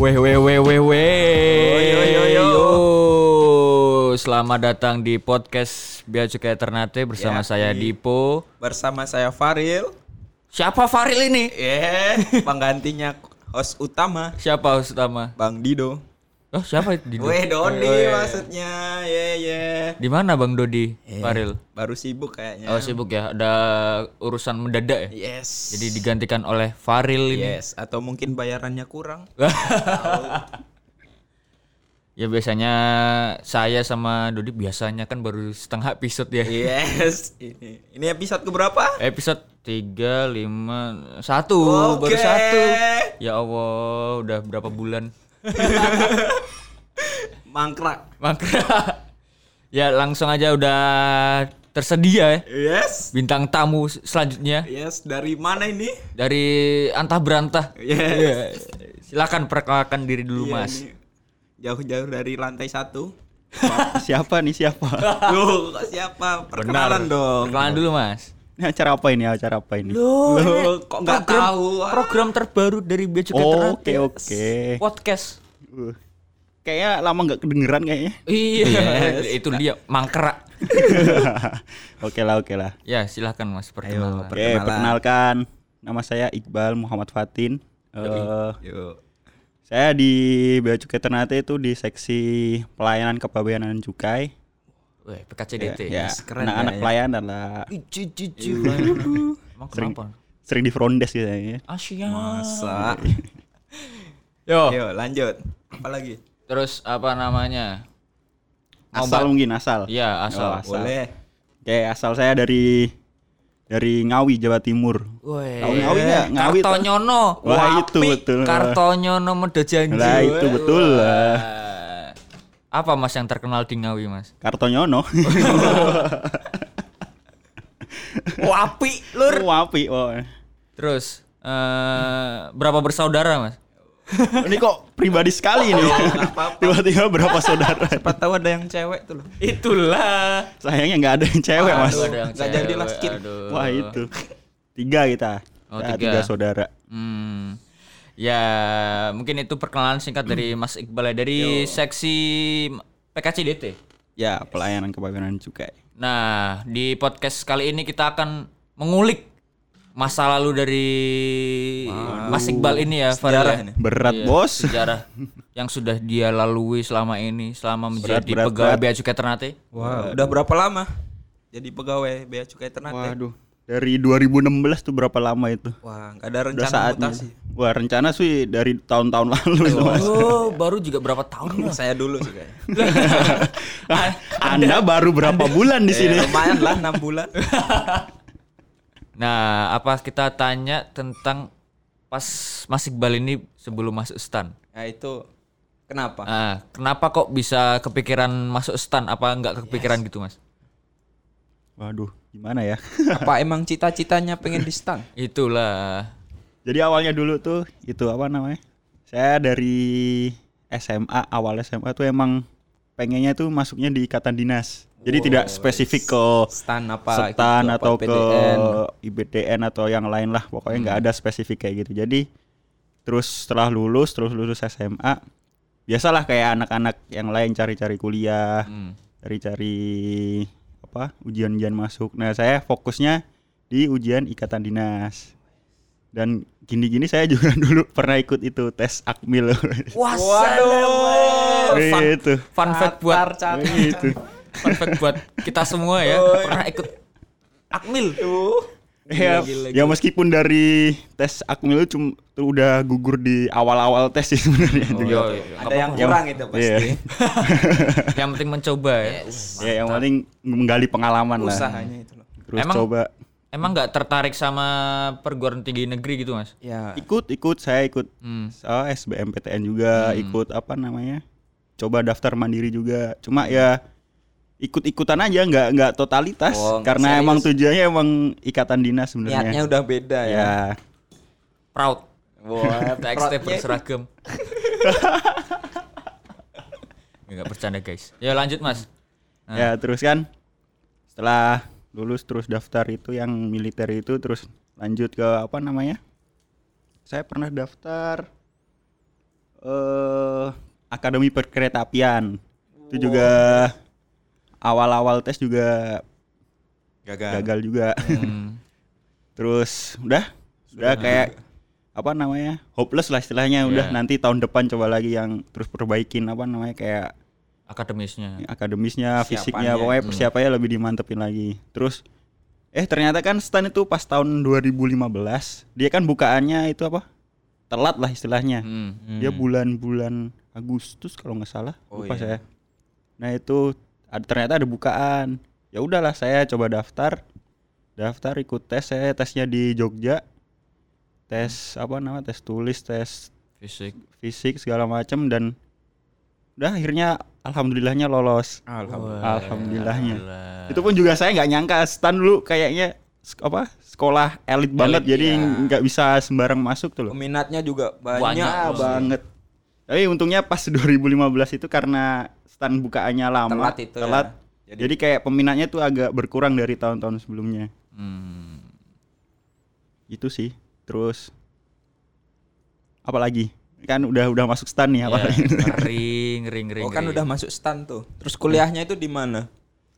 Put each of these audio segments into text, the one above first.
Weh weh weh weh weh. yo, yo, yo. Selamat datang di podcast Bea Cukai Ternate bersama Ya, saya di- Dipo. Bersama saya Faril. Siapa Faril ini? Eh, penggantinya host utama Siapa host utama? Bang Dido. Oh, siapa itu? Weh Dodi Weh. maksudnya. Ye ye. Di mana Bang Dodi? Eh, Faril. Baru sibuk kayaknya. Oh, sibuk ya. Ada urusan mendadak ya. Yes. Jadi digantikan oleh Faril ini. Yes, atau mungkin bayarannya kurang. Ya biasanya saya sama Dodi biasanya kan baru setengah episode ya. Yes. Ini ini episode keberapa? Episode 3, 5, 1 baru satu. Ya Allah, udah berapa bulan? Mangkrak. Maka ya langsung aja udah tersedia ya Yes. bintang tamu selanjutnya Yes, dari mana ini? dari antah berantah. Yes. Iya. Silakan perkenalkan diri dulu, Iya, Mas. ini Jauh-jauh dari lantai satu. siapa nih siapa? Loh, siapa? Perkenalan dong. Perkenalan dulu, Mas. Ini acara apa ini? Acara apa ini? Loh, kok nggak tahu? ah? program terbaru dari Bea Cukai Oh. Oke oke. Podcast. Uh, Kayaknya lama nggak kedengeran kayaknya. Iya, itu dia mangkrak. oke lah oke lah. Ya, silahkan Mas perkenalan. Oke Perkenalan. perkenalkan. Nama saya Iqbal Muhammad Fatin. Eh, Yuk. saya di Bea Cukai Ternate itu di seksi pelayanan kepabeanan cukai. Weh, PKCDT. Ya, keren anak-anak ya, ya. pelayanan lah. Ici cici. Emang Sering kenapa? sering di front desk gitu ya. Asia. Masa. Yo. Yuk, lanjut. Apa lagi? Terus apa namanya? Asal mungkin asal. Iya, asal. Oh, asal. Boleh. Oke, asal saya dari dari Ngawi Jawa Timur. Woi. Tahu Ngawi nggak? Ngawi Kartonyono. Wah, itu betul. Kartonyono Medo Janji. Lah, itu betul lah. Apa Mas yang terkenal di Ngawi, Mas? Kartonyono. Wapi, Lur. Wapi. Oh. Terus eh berapa bersaudara, Mas? Ini kok pribadi sekali ini. apa-apa. Tiba-tiba berapa saudara? Siapa tahu ada yang cewek tuh loh. Itulah. Sayangnya nggak ada yang cewek, Mas. Aduh, ada yang Nggak jadi lah. Wah, itu. Tiga kita. Oh, tiga. tiga saudara. Hmm. Ya, mungkin itu perkenalan singkat dari Mas Iqbal ya dari seksi PKCDT. Ya, pelayanan kepabeanan cukai. Nah, di podcast kali ini kita akan mengulik masa lalu dari Mas Iqbal ini ya, Farel Sejarah ya. ini. Berat, Iya, Bos. Sejarah yang sudah dia lalui selama ini, selama menjadi berat, pegawai berat. Bea Cukai Ternate. Wah, udah berapa lama jadi pegawai Bea Cukai Ternate? Waduh. Dari 2016 tuh berapa lama itu? Wah, nggak ada Udah rencana mutasi. Wah, rencana sih dari tahun-tahun lalu itu, Mas. Oh, baru juga berapa tahun? Saya dulu sih kayaknya. Anda baru berapa bulan di sini? Eh, lumayan lah 6 bulan. Nah, apa kita tanya tentang pas Mas Iqbal ini sebelum masuk stan? Nah, itu kenapa? Nah, kenapa kok bisa kepikiran masuk stan? Apa nggak kepikiran gitu, Mas? Waduh, gimana ya? Apa emang cita-citanya pengen di stan? Itulah. Jadi awalnya dulu tuh itu apa namanya? Saya dari SMA awal SMA tuh emang pengennya tuh masuknya di ikatan dinas. Jadi tidak spesifik ke Stan apa? setan gitu, atau apa, ke. IBDN atau yang lain lah. Pokoknya Hmm. nggak ada spesifik kayak gitu. Jadi terus setelah lulus terus lulus SMA biasalah kayak anak-anak yang lain cari-cari kuliah, Hmm. Apa ujian-ujian masuk. Nah saya fokusnya di ujian ikatan dinas. Dan gini-gini saya juga dulu pernah ikut itu tes akmil. Wah, Waduh. fun, itu. fun fact buat Catar, itu. fun fact buat kita semua ya pernah ikut akmil. Ya, Gila, gila, ya meskipun dari tes akmil itu cuma tuh udah gugur di awal-awal tes sih sebenarnya. Oh, juga. iya, iya. Ada yang kurang itu pasti. Iya. Yang penting mencoba ya. Ya yang penting menggali pengalaman lah. Usahanya itu loh. Terus Emang- coba Emang nggak tertarik sama perguruan tinggi negeri gitu, Mas? Ya. ikut ikut saya ikut Hmm. oh, SBMPTN juga, ikut apa namanya? Coba daftar mandiri juga. Cuma ya ikut-ikutan aja nggak nggak totalitas Oh, karena serius. emang tujuannya emang ikatan dinas sebenarnya. Niatnya udah beda ya. ya. Proud. Wah, TXT proudnya- berseragam. Enggak bercanda, guys. Ya lanjut, Mas. Ya terus kan setelah lulus terus daftar itu yang militer itu terus lanjut ke apa namanya? Saya pernah daftar eh Akademi Perkeretaapian. Itu juga awal-awal tes juga Gagal. gagal juga. Hmm. Terus udah udah kayak apa namanya? hopeless lah istilahnya. Udah Iya. nanti tahun depan coba lagi yang terus perbaikin apa namanya kayak Akademisnya. akademisnya, fisiknya, pokoknya persiapannya lebih dimantepin lagi. Terus eh ternyata kan stan itu pas tahun 2015 dia kan bukaannya itu apa? Telat lah istilahnya. Hmm. Dia bulan-bulan Agustus kalau nggak salah. Oh, lupa iya. saya. Nah, itu ada, ternyata ada bukaan. Ya udahlah saya coba daftar. Daftar ikut tes saya tesnya di Jogja. Tes apa nama? Tes tulis, tes Fisik. fisik segala macam dan udah akhirnya alhamdulillahnya lolos. Alhamdulillah. Alhamdulillahnya. Alhamdulillah. Itu pun juga saya nggak nyangka stan dulu kayaknya apa sekolah elit banget jadi iya. nggak bisa sembarang masuk tuh loh. Peminatnya juga banyak. Banyak. Ya pasti. banget. Tapi untungnya pas 2015 itu karena stan bukaannya lama, Telat itu ya. telat. Jadi- Jadi, kayak peminatnya tuh agak berkurang dari tahun-tahun sebelumnya. Hmm. Itu sih. Terus apalagi? Kan udah udah masuk stan nih Ya, apalagi. ngeri, ngeri, ngeri. Oh kan udah masuk stan tuh. Terus kuliahnya itu di mana?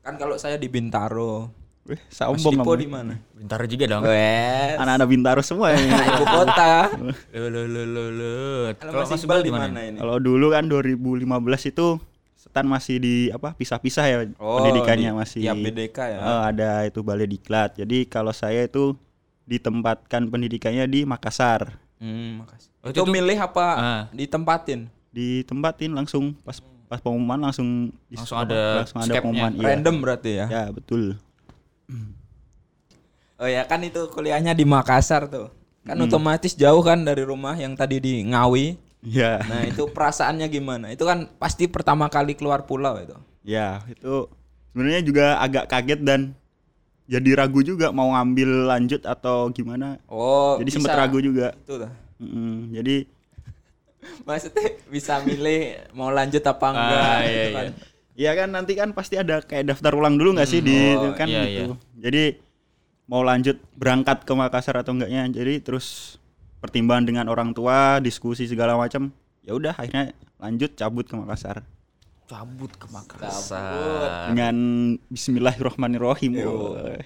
Kan kalau saya di Bintaro. Wih, sombong kamu. di mana? Bintaro juga dong. Wes. Anak-anak Bintaro semua ya. Ibu kota. Lo lo lo lo lo. Kalau Mas Iqbal di mana ini? Kalau dulu kan 2015 itu stan masih di apa pisah-pisah ya Oh, pendidikannya di masih tiap BDK ya? Eh, ada itu balai diklat. Jadi kalau saya itu ditempatkan pendidikannya di Makassar. Hmm, makasih. Oh, itu, itu milih apa Ah. ditempatin? Ditempatin langsung pas pas pengumuman langsung Langsung ada langsung ada pengumuman iya. Random berarti ya? Ya, betul. Oh ya kan itu kuliahnya di Makassar tuh. Kan otomatis jauh kan dari rumah yang tadi di Ngawi. Ya. Nah itu perasaannya gimana? Itu kan pasti pertama kali keluar pulau itu. Ya, itu sebenarnya juga agak kaget dan jadi ragu juga mau ngambil lanjut atau gimana. Oh jadi bisa. sempet ragu juga. Itu dah. Mm-mm, jadi Maksudnya bisa milih mau lanjut apa enggak Ah, gitu iya, kan. iya. Ya kan nanti kan pasti ada kayak daftar ulang dulu nggak sih di oh, kan iya, gitu. Jadi mau lanjut berangkat ke Makassar atau enggaknya. Jadi terus pertimbangan dengan orang tua, diskusi segala macam. Ya udah akhirnya lanjut cabut ke Makassar Cabut ke Makassar. dengan Bismillahirrohmanirrohim. woy.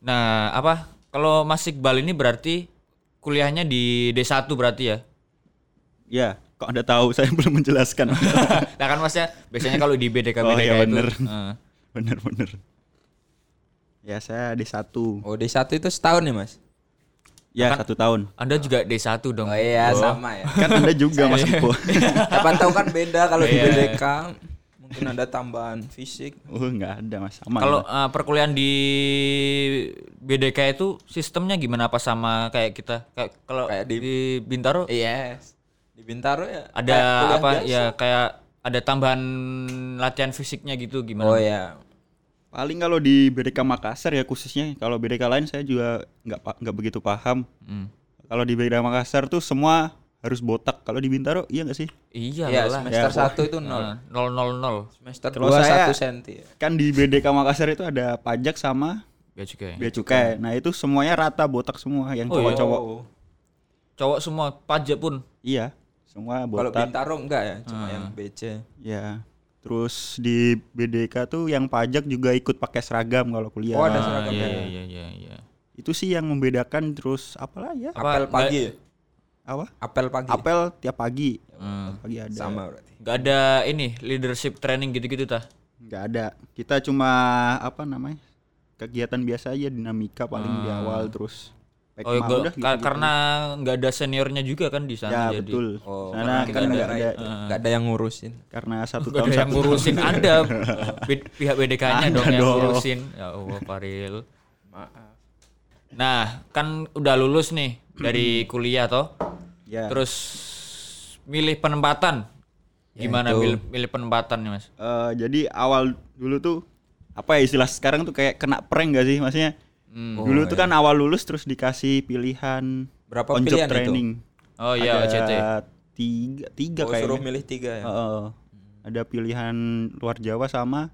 Nah, apa? Kalau Mas Iqbal ini berarti kuliahnya di D1 berarti ya? Ya, kok Anda tahu saya belum menjelaskan. Nah kan maksudnya biasanya kalau di BDK Oh, BDK iya, itu bener. eh, bener bener. Ya saya di satu. Oh di satu itu setahun ya mas? Ya satu tahun. Anda juga D1 dong. Oh iya sama ya. Kan Anda juga Mas Ipo. Siapa tahu kan beda kalau di Iya. BDK. Mungkin ada tambahan fisik. Oh nggak ada Mas. Aman. Kalau eh, perkuliahan di BDK itu sistemnya gimana apa sama kayak kita? Kayak kalau Kayak di, di- Bintaro Yes. Di Bintaro ya. ada apa biasa. ya kayak ada tambahan latihan fisiknya gitu gimana? Oh ya. Paling kalau di BDK Makassar ya khususnya. Kalau BDK lain saya juga nggak nggak begitu paham. Hmm. Kalau di BDK Makassar tuh semua harus botak. Kalau di Bintaro iya nggak sih? Iya Ya, lah. semester Ya, satu itu nol. Nah, nol nol nol. Semester Kalau dua saya- satu senti. ya. Kan di BDK Makassar itu ada pajak sama Bea cukai. bea cukai. Nah itu semuanya rata botak semua yang Oh, iya. cowok-cowok. Oh. Cowok semua pajak pun. Iya, semua Kalau botak. Bintaro enggak ya, cuma Ah. yang BC. Ya. Terus di BDK tuh yang pajak juga ikut pakai seragam kalau kuliah. Oh, ada Ah, seragam iya, ya. iya iya iya. Itu sih yang membedakan terus apalah ya? Apa, Apel pagi. Apa? Apel pagi. Apel tiap pagi. Hmm. Pagi ada. Sama berarti. Nggak ada ini leadership training gitu-gitu tah? Nggak ada. Kita cuma apa namanya? Kegiatan biasa aja dinamika paling di awal terus Oh, gua- udah ka- gitu-gitu. karena nggak ada seniornya juga kan di ya sana jadi. betul. Oh, Sana karena kan nggak ada, ada nggak ada yang ngurusin. karena satu Nggak tahun ada yang ngurusin Anda. Bi- Pihak BDK-nya dong yang ngurusin. Ya Allah. Maaf. Nah, kan udah lulus nih dari kuliah toh. Ya. Terus milih penempatan. Gimana itu. milih, milih penempatan nih, Mas? Eh, jadi awal dulu tuh apa ya istilah sekarang tuh kayak kena prank gak sih maksudnya? Hmm. dulu tuh kan awal lulus terus dikasih pilihan Berapa on job pilihan itu? training. Oh iya, ada OCT. tiga tiga Oh, suruh kayaknya. milih tiga ya. Heeh. ada pilihan luar Jawa sama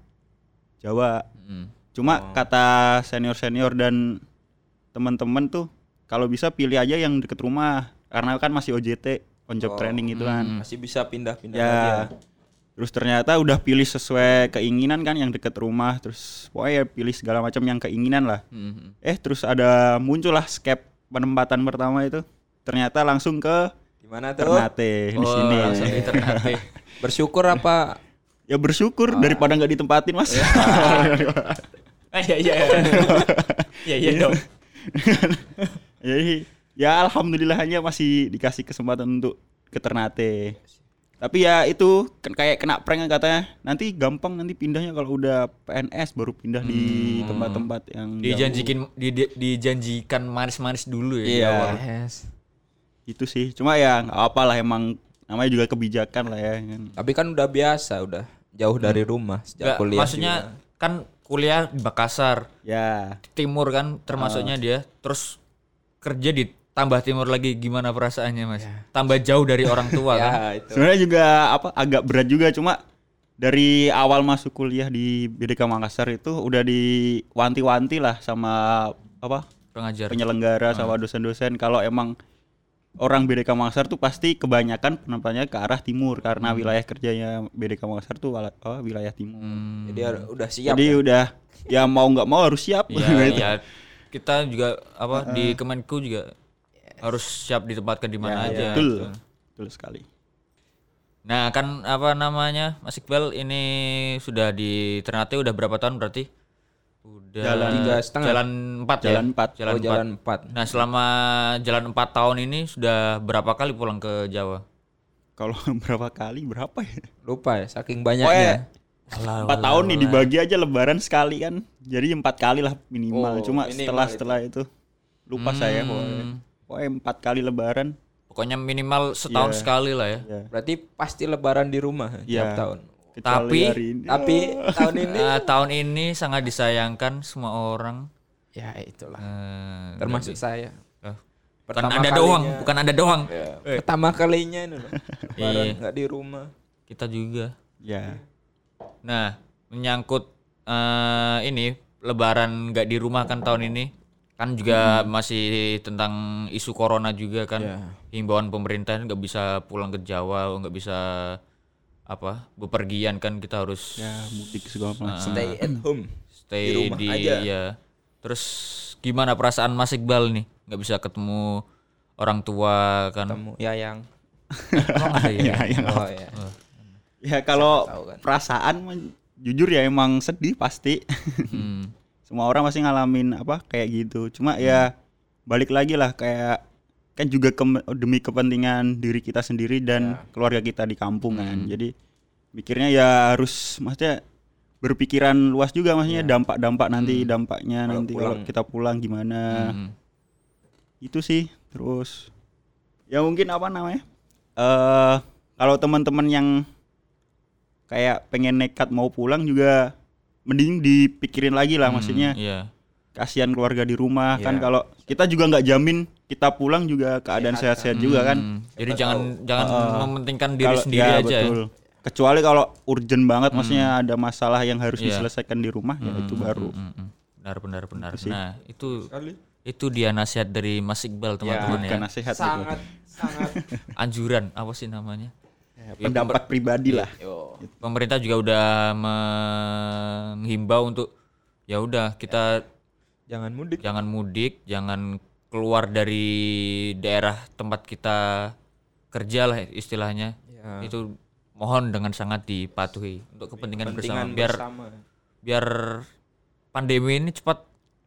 Jawa. Hmm. Cuma kata senior senior dan teman-teman tuh kalau bisa pilih aja yang deket rumah karena kan masih OJT on job training itu kan. Masih bisa pindah-pindah Ya. lagi ya. Terus ternyata udah pilih sesuai keinginan kan yang deket rumah, terus pokoknya pilih segala macam yang keinginan lah. Mhm. Eh terus ada muncullah skep penempatan pertama itu. Ternyata langsung ke Gimana tuh? Ternate di Oh, sini. langsung di Ternate. Bersyukur apa? Ya bersyukur daripada nggak ditempatin mas. Ah, iya iya. Iya iya dong. Jadi ya alhamdulillahnya masih dikasih kesempatan untuk ke Ternate. Tapi ya itu kan kayak kena prank katanya. Nanti gampang nanti pindahnya kalau udah PNS baru pindah di tempat-tempat yang jauh. Dijanjikan di- di- dijanjikan manis-manis dulu ya. di Iya. awal. Yes. Itu sih. Cuma ya nggak apa lah emang namanya juga kebijakan lah ya. kan. Tapi kan udah biasa, udah jauh dari rumah sejak kuliah. maksudnya kan kuliah di Makassar, Ya. timur kan termasuknya dia. Terus kerja di tambah timur lagi gimana perasaannya Mas? Tambah jauh dari orang tua kan. ya itu. Sebenarnya juga apa agak berat juga cuma dari awal masuk kuliah di BDK Makassar itu udah diwanti-wanti lah sama apa Pengajar. penyelenggara sama dosen-dosen kalau emang orang BDK Makassar tuh pasti kebanyakan penempatannya ke arah timur karena wilayah kerjanya BDK Makassar tuh wala- apa, wilayah timur. Hmm. Jadi udah siap. Jadi udah ya mau nggak mau harus siap. Iya, Gitu. ya kita juga apa di Kemenku juga harus siap ditempatkan di mana aja. Betul. Betul sekali. Nah, kan apa namanya? Mas Iqbal ini sudah di Ternate udah berapa tahun berarti? Udah Jalan tiga setengah. Jalan 4 ya? Jalan empat. Jalan oh, empat. jalan 4. Nah, selama jalan 4 tahun ini sudah berapa kali pulang ke Jawa? Kalau berapa kali berapa ya? Lupa ya, saking Oh ya, banyaknya. empat tahun nih dibagi aja lebaran sekali kan. Jadi empat kali lah minimal. Oh, Cuma minimal setelah itu. setelah itu lupa saya pokoknya. Pokoknya empat kali lebaran. Pokoknya minimal setahun Iya. sekali lah ya. Ya. Berarti pasti lebaran di rumah tiap Iya. tahun. Kecuali Tapi- hari ini. Tapi tahun ini Nah, tahun ini sangat disayangkan semua orang. ya itulah. Eh, Termasuk saya. eh, bukan anda kalinya- doang, bukan anda doang. Pertama kalinya ini loh. Lebaran Iya. nggak di rumah. Kita juga. Ya. Nah, menyangkut eh, ini Lebaran nggak di rumah kan tahun ini, kan juga masih tentang isu corona juga kan, Iya. himbauan pemerintah nggak bisa pulang ke Jawa, nggak bisa apa bepergian kan kita harus Ya mudik segala macam. Stay at home. stay di rumah di, aja. ya. Terus gimana perasaan Mas Iqbal nih? Nggak bisa ketemu orang tua kan? Temu Yayang. Oh, ya? Ya, yang Oh ya. Ya kalau kan. perasaan jujur ya emang sedih pasti. Hmm. Semua orang pasti ngalamin apa kayak gitu. Cuma ya balik lagi lah kayak kan juga kem- demi kepentingan diri kita sendiri dan keluarga kita di kampung kan. Jadi mikirnya ya harus maksudnya berpikiran luas juga maksudnya dampak-dampak nanti dampaknya nanti kalau kita pulang gimana. Hmm. Itu sih. Terus ya mungkin apa namanya? Eh kalau teman-teman yang kayak pengen nekat mau pulang juga mending dipikirin lagi lah maksudnya Iya. kasihan keluarga di rumah kan Iya. kalau kita juga nggak jamin kita pulang juga keadaan sehat-sehat juga kan Hmm. Jadi jangan jangan mementingkan diri Kalau- sendiri ya, aja ya. betul. kecuali kalau urgent banget maksudnya ada masalah yang harus Iya. diselesaikan di rumah ya itu baru Mm, mm. Benar benar benar. sih. Nah, itu itu dia nasihat dari Mas Iqbal teman-teman ya. bukan nasihat. Sangat sangat. Anjuran apa sih namanya? Ya, pendapat pribadi lah Yo. Pemerintah juga udah menghimbau untuk ya udah kita Jangan mudik. jangan mudik, jangan keluar dari daerah tempat kita kerja lah istilahnya. Ya. Itu mohon dengan sangat dipatuhi untuk kepentingan, bersama Kepentingan biar bersama. biar pandemi ini cepat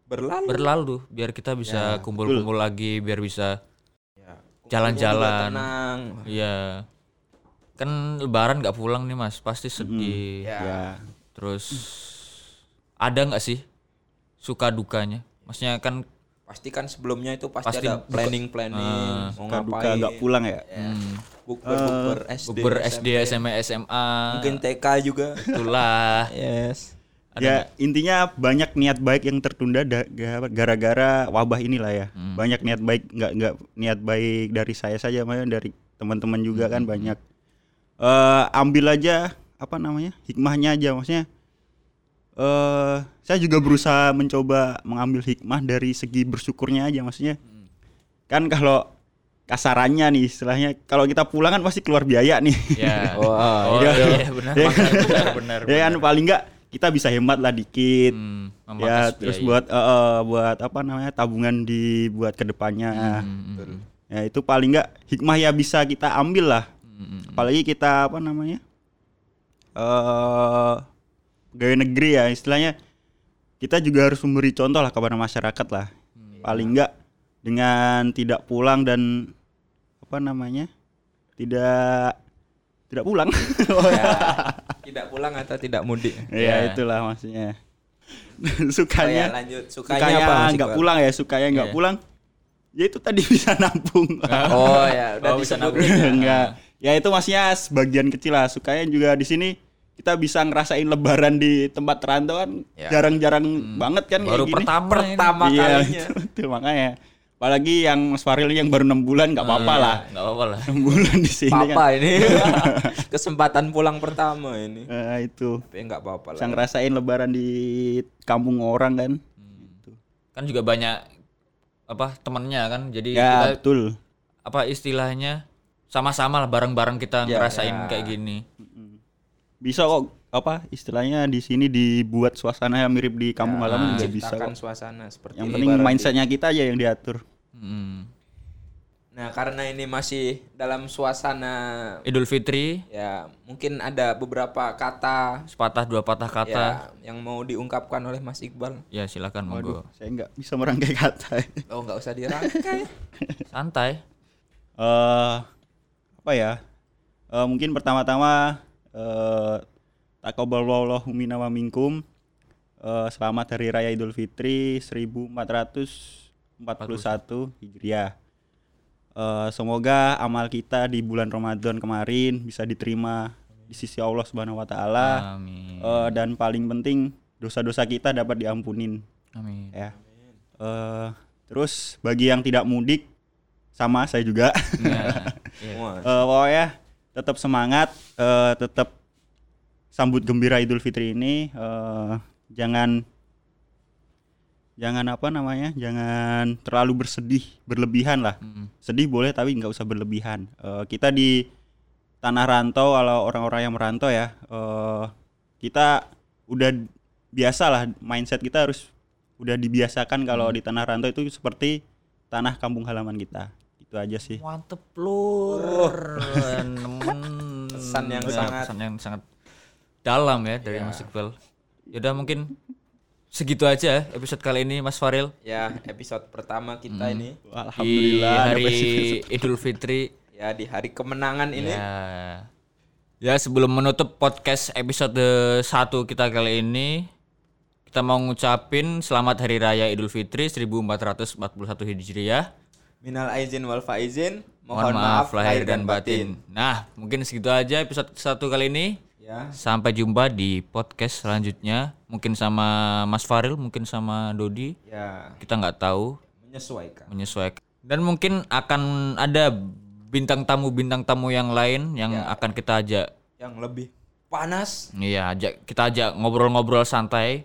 berlalu. berlalu biar kita bisa kumpul-kumpul lagi biar bisa jalan-jalan Tenang. iya kan lebaran nggak pulang nih mas pasti sedih Ya. ya terus ada nggak sih suka dukanya maksudnya kan Pasti kan sebelumnya itu pasti, Pasti ada planning planning mau suka duka ngapain. nggak pulang ya Bukber bukber SD. bukber SD SMA SMA Mungkin TK juga. itulah yes. ya intinya banyak niat baik yang tertunda da- ga- gara-gara wabah inilah ya Hmm. banyak niat baik nggak nggak niat baik dari saya saja maksudnya dari teman-teman juga Hmm. kan banyak eh ambil aja apa namanya hikmahnya aja maksudnya eh saya juga berusaha mencoba mengambil hikmah dari segi bersyukurnya aja maksudnya Hmm. kan kalau kasarannya nih istilahnya kalau kita pulang kan pasti keluar biaya nih. Ya. Wah, oh, iya. iya, benar, Iya. benar, benar, benar. ya kan paling enggak kita bisa hemat lah dikit. Hmm, ya terus biaya. buat eh, eh, buat apa namanya tabungan dibuat ke depannya. Hmm, hmm, Ya itu paling enggak hikmah ya bisa kita ambil lah. Hmm, hmm. Apalagi kita apa namanya? eh pegawai negeri ya istilahnya kita juga harus memberi contoh lah kepada masyarakat lah. Paling enggak dengan tidak pulang dan apa namanya? tidak tidak pulang. Ya, tidak pulang atau tidak mudik. ya Ya. itulah maksudnya. Oh, ya, sukanya lanjut. Sukanya, sukanya apa? Nggak pulang ya, sukanya nggak Iya. pulang. Ya itu tadi bisa nampung. Oh ya, udah Oh, bisa disebutin. Enggak. Ya itu maksudnya sebagian kecil lah. Sukanya juga di sini kita bisa ngerasain lebaran di tempat rantau kan Ya. jarang-jarang banget kan Baru kayak gini. pertama ini. Pertama iya, kalinya. Itu, itu makanya. Apalagi yang Mas Faril yang baru enam bulan nggak apa-apa Iya, lah. nggak apa-apa lah. Enam bulan di sini Papa kan. ini. Kesempatan pulang pertama ini. Eh, itu. Tapi enggak apa-apa lah. Bisa ngerasain lebaran di kampung orang kan. Kan juga banyak apa temennya kan. Jadi Ya, kita betul. apa istilahnya sama-sama lah bareng-bareng kita Ya, ngerasain ya. kayak gini. Bisa kok apa istilahnya di sini dibuat suasana yang mirip di kampung halaman juga bisa kok. suasana seperti Yang penting mindsetnya kita aja yang diatur. Hmm. Nah, karena ini masih dalam suasana Idul Fitri ya, mungkin ada beberapa kata sepatah dua patah kata. ya, yang mau diungkapkan oleh Mas Iqbal. Ya, silakan monggo. Saya nggak bisa merangkai kata. Oh, nggak usah dirangkai. Santai. eh apa ya? Eh, mungkin pertama-tama eh takabbalallahu minna wa minkum. Eh, selamat hari raya Idul Fitri 1441 Hijriah. Eh, semoga amal kita di bulan Ramadan kemarin bisa diterima di sisi Allah Subhanahu wa taala. Eh, dan paling penting dosa-dosa kita dapat diampunin Amin. ya. Eh, terus bagi yang tidak mudik sama saya juga. Ya. ya. Wah, Eh, pokoknya tetap semangat, eh, tetap sambut gembira Idul Fitri ini. eh, jangan jangan apa namanya, jangan terlalu bersedih, berlebihan lah. Mm. Sedih boleh tapi nggak usah berlebihan. Eh, kita di tanah rantau, kalau orang-orang yang merantau ya, eh, kita udah biasa lah mindset kita harus udah dibiasakan kalau di tanah rantau itu seperti tanah kampung halaman kita. Itu aja sih. Mantep lur. Nemen. Pesan yang Ya, sangat- pesan yang sangat dalam ya dari Mas Iqbal. Yaudah mungkin segitu aja episode kali ini Mas Faril. ya episode pertama kita ini Di Alhamdulillah ada hari. Idul Fitri. ya di hari kemenangan ini Ya. Ya sebelum menutup podcast episode 1 kita kali ini kita mau ngucapin selamat hari raya Idul Fitri 1441 Hijriah. Minal aizin wal faizin Mohon maaf lahir dan batin. Nah, mungkin segitu aja episode satu kali ini. ya Sampai jumpa di podcast selanjutnya. Mungkin sama Mas Faril, mungkin sama Dodi. ya Kita nggak tahu, menyesuaikan menyesuaikan. Dan mungkin akan ada bintang tamu bintang tamu yang lain yang akan kita ajak. yang lebih panas Iya, ajak kita ajak ngobrol-ngobrol santai.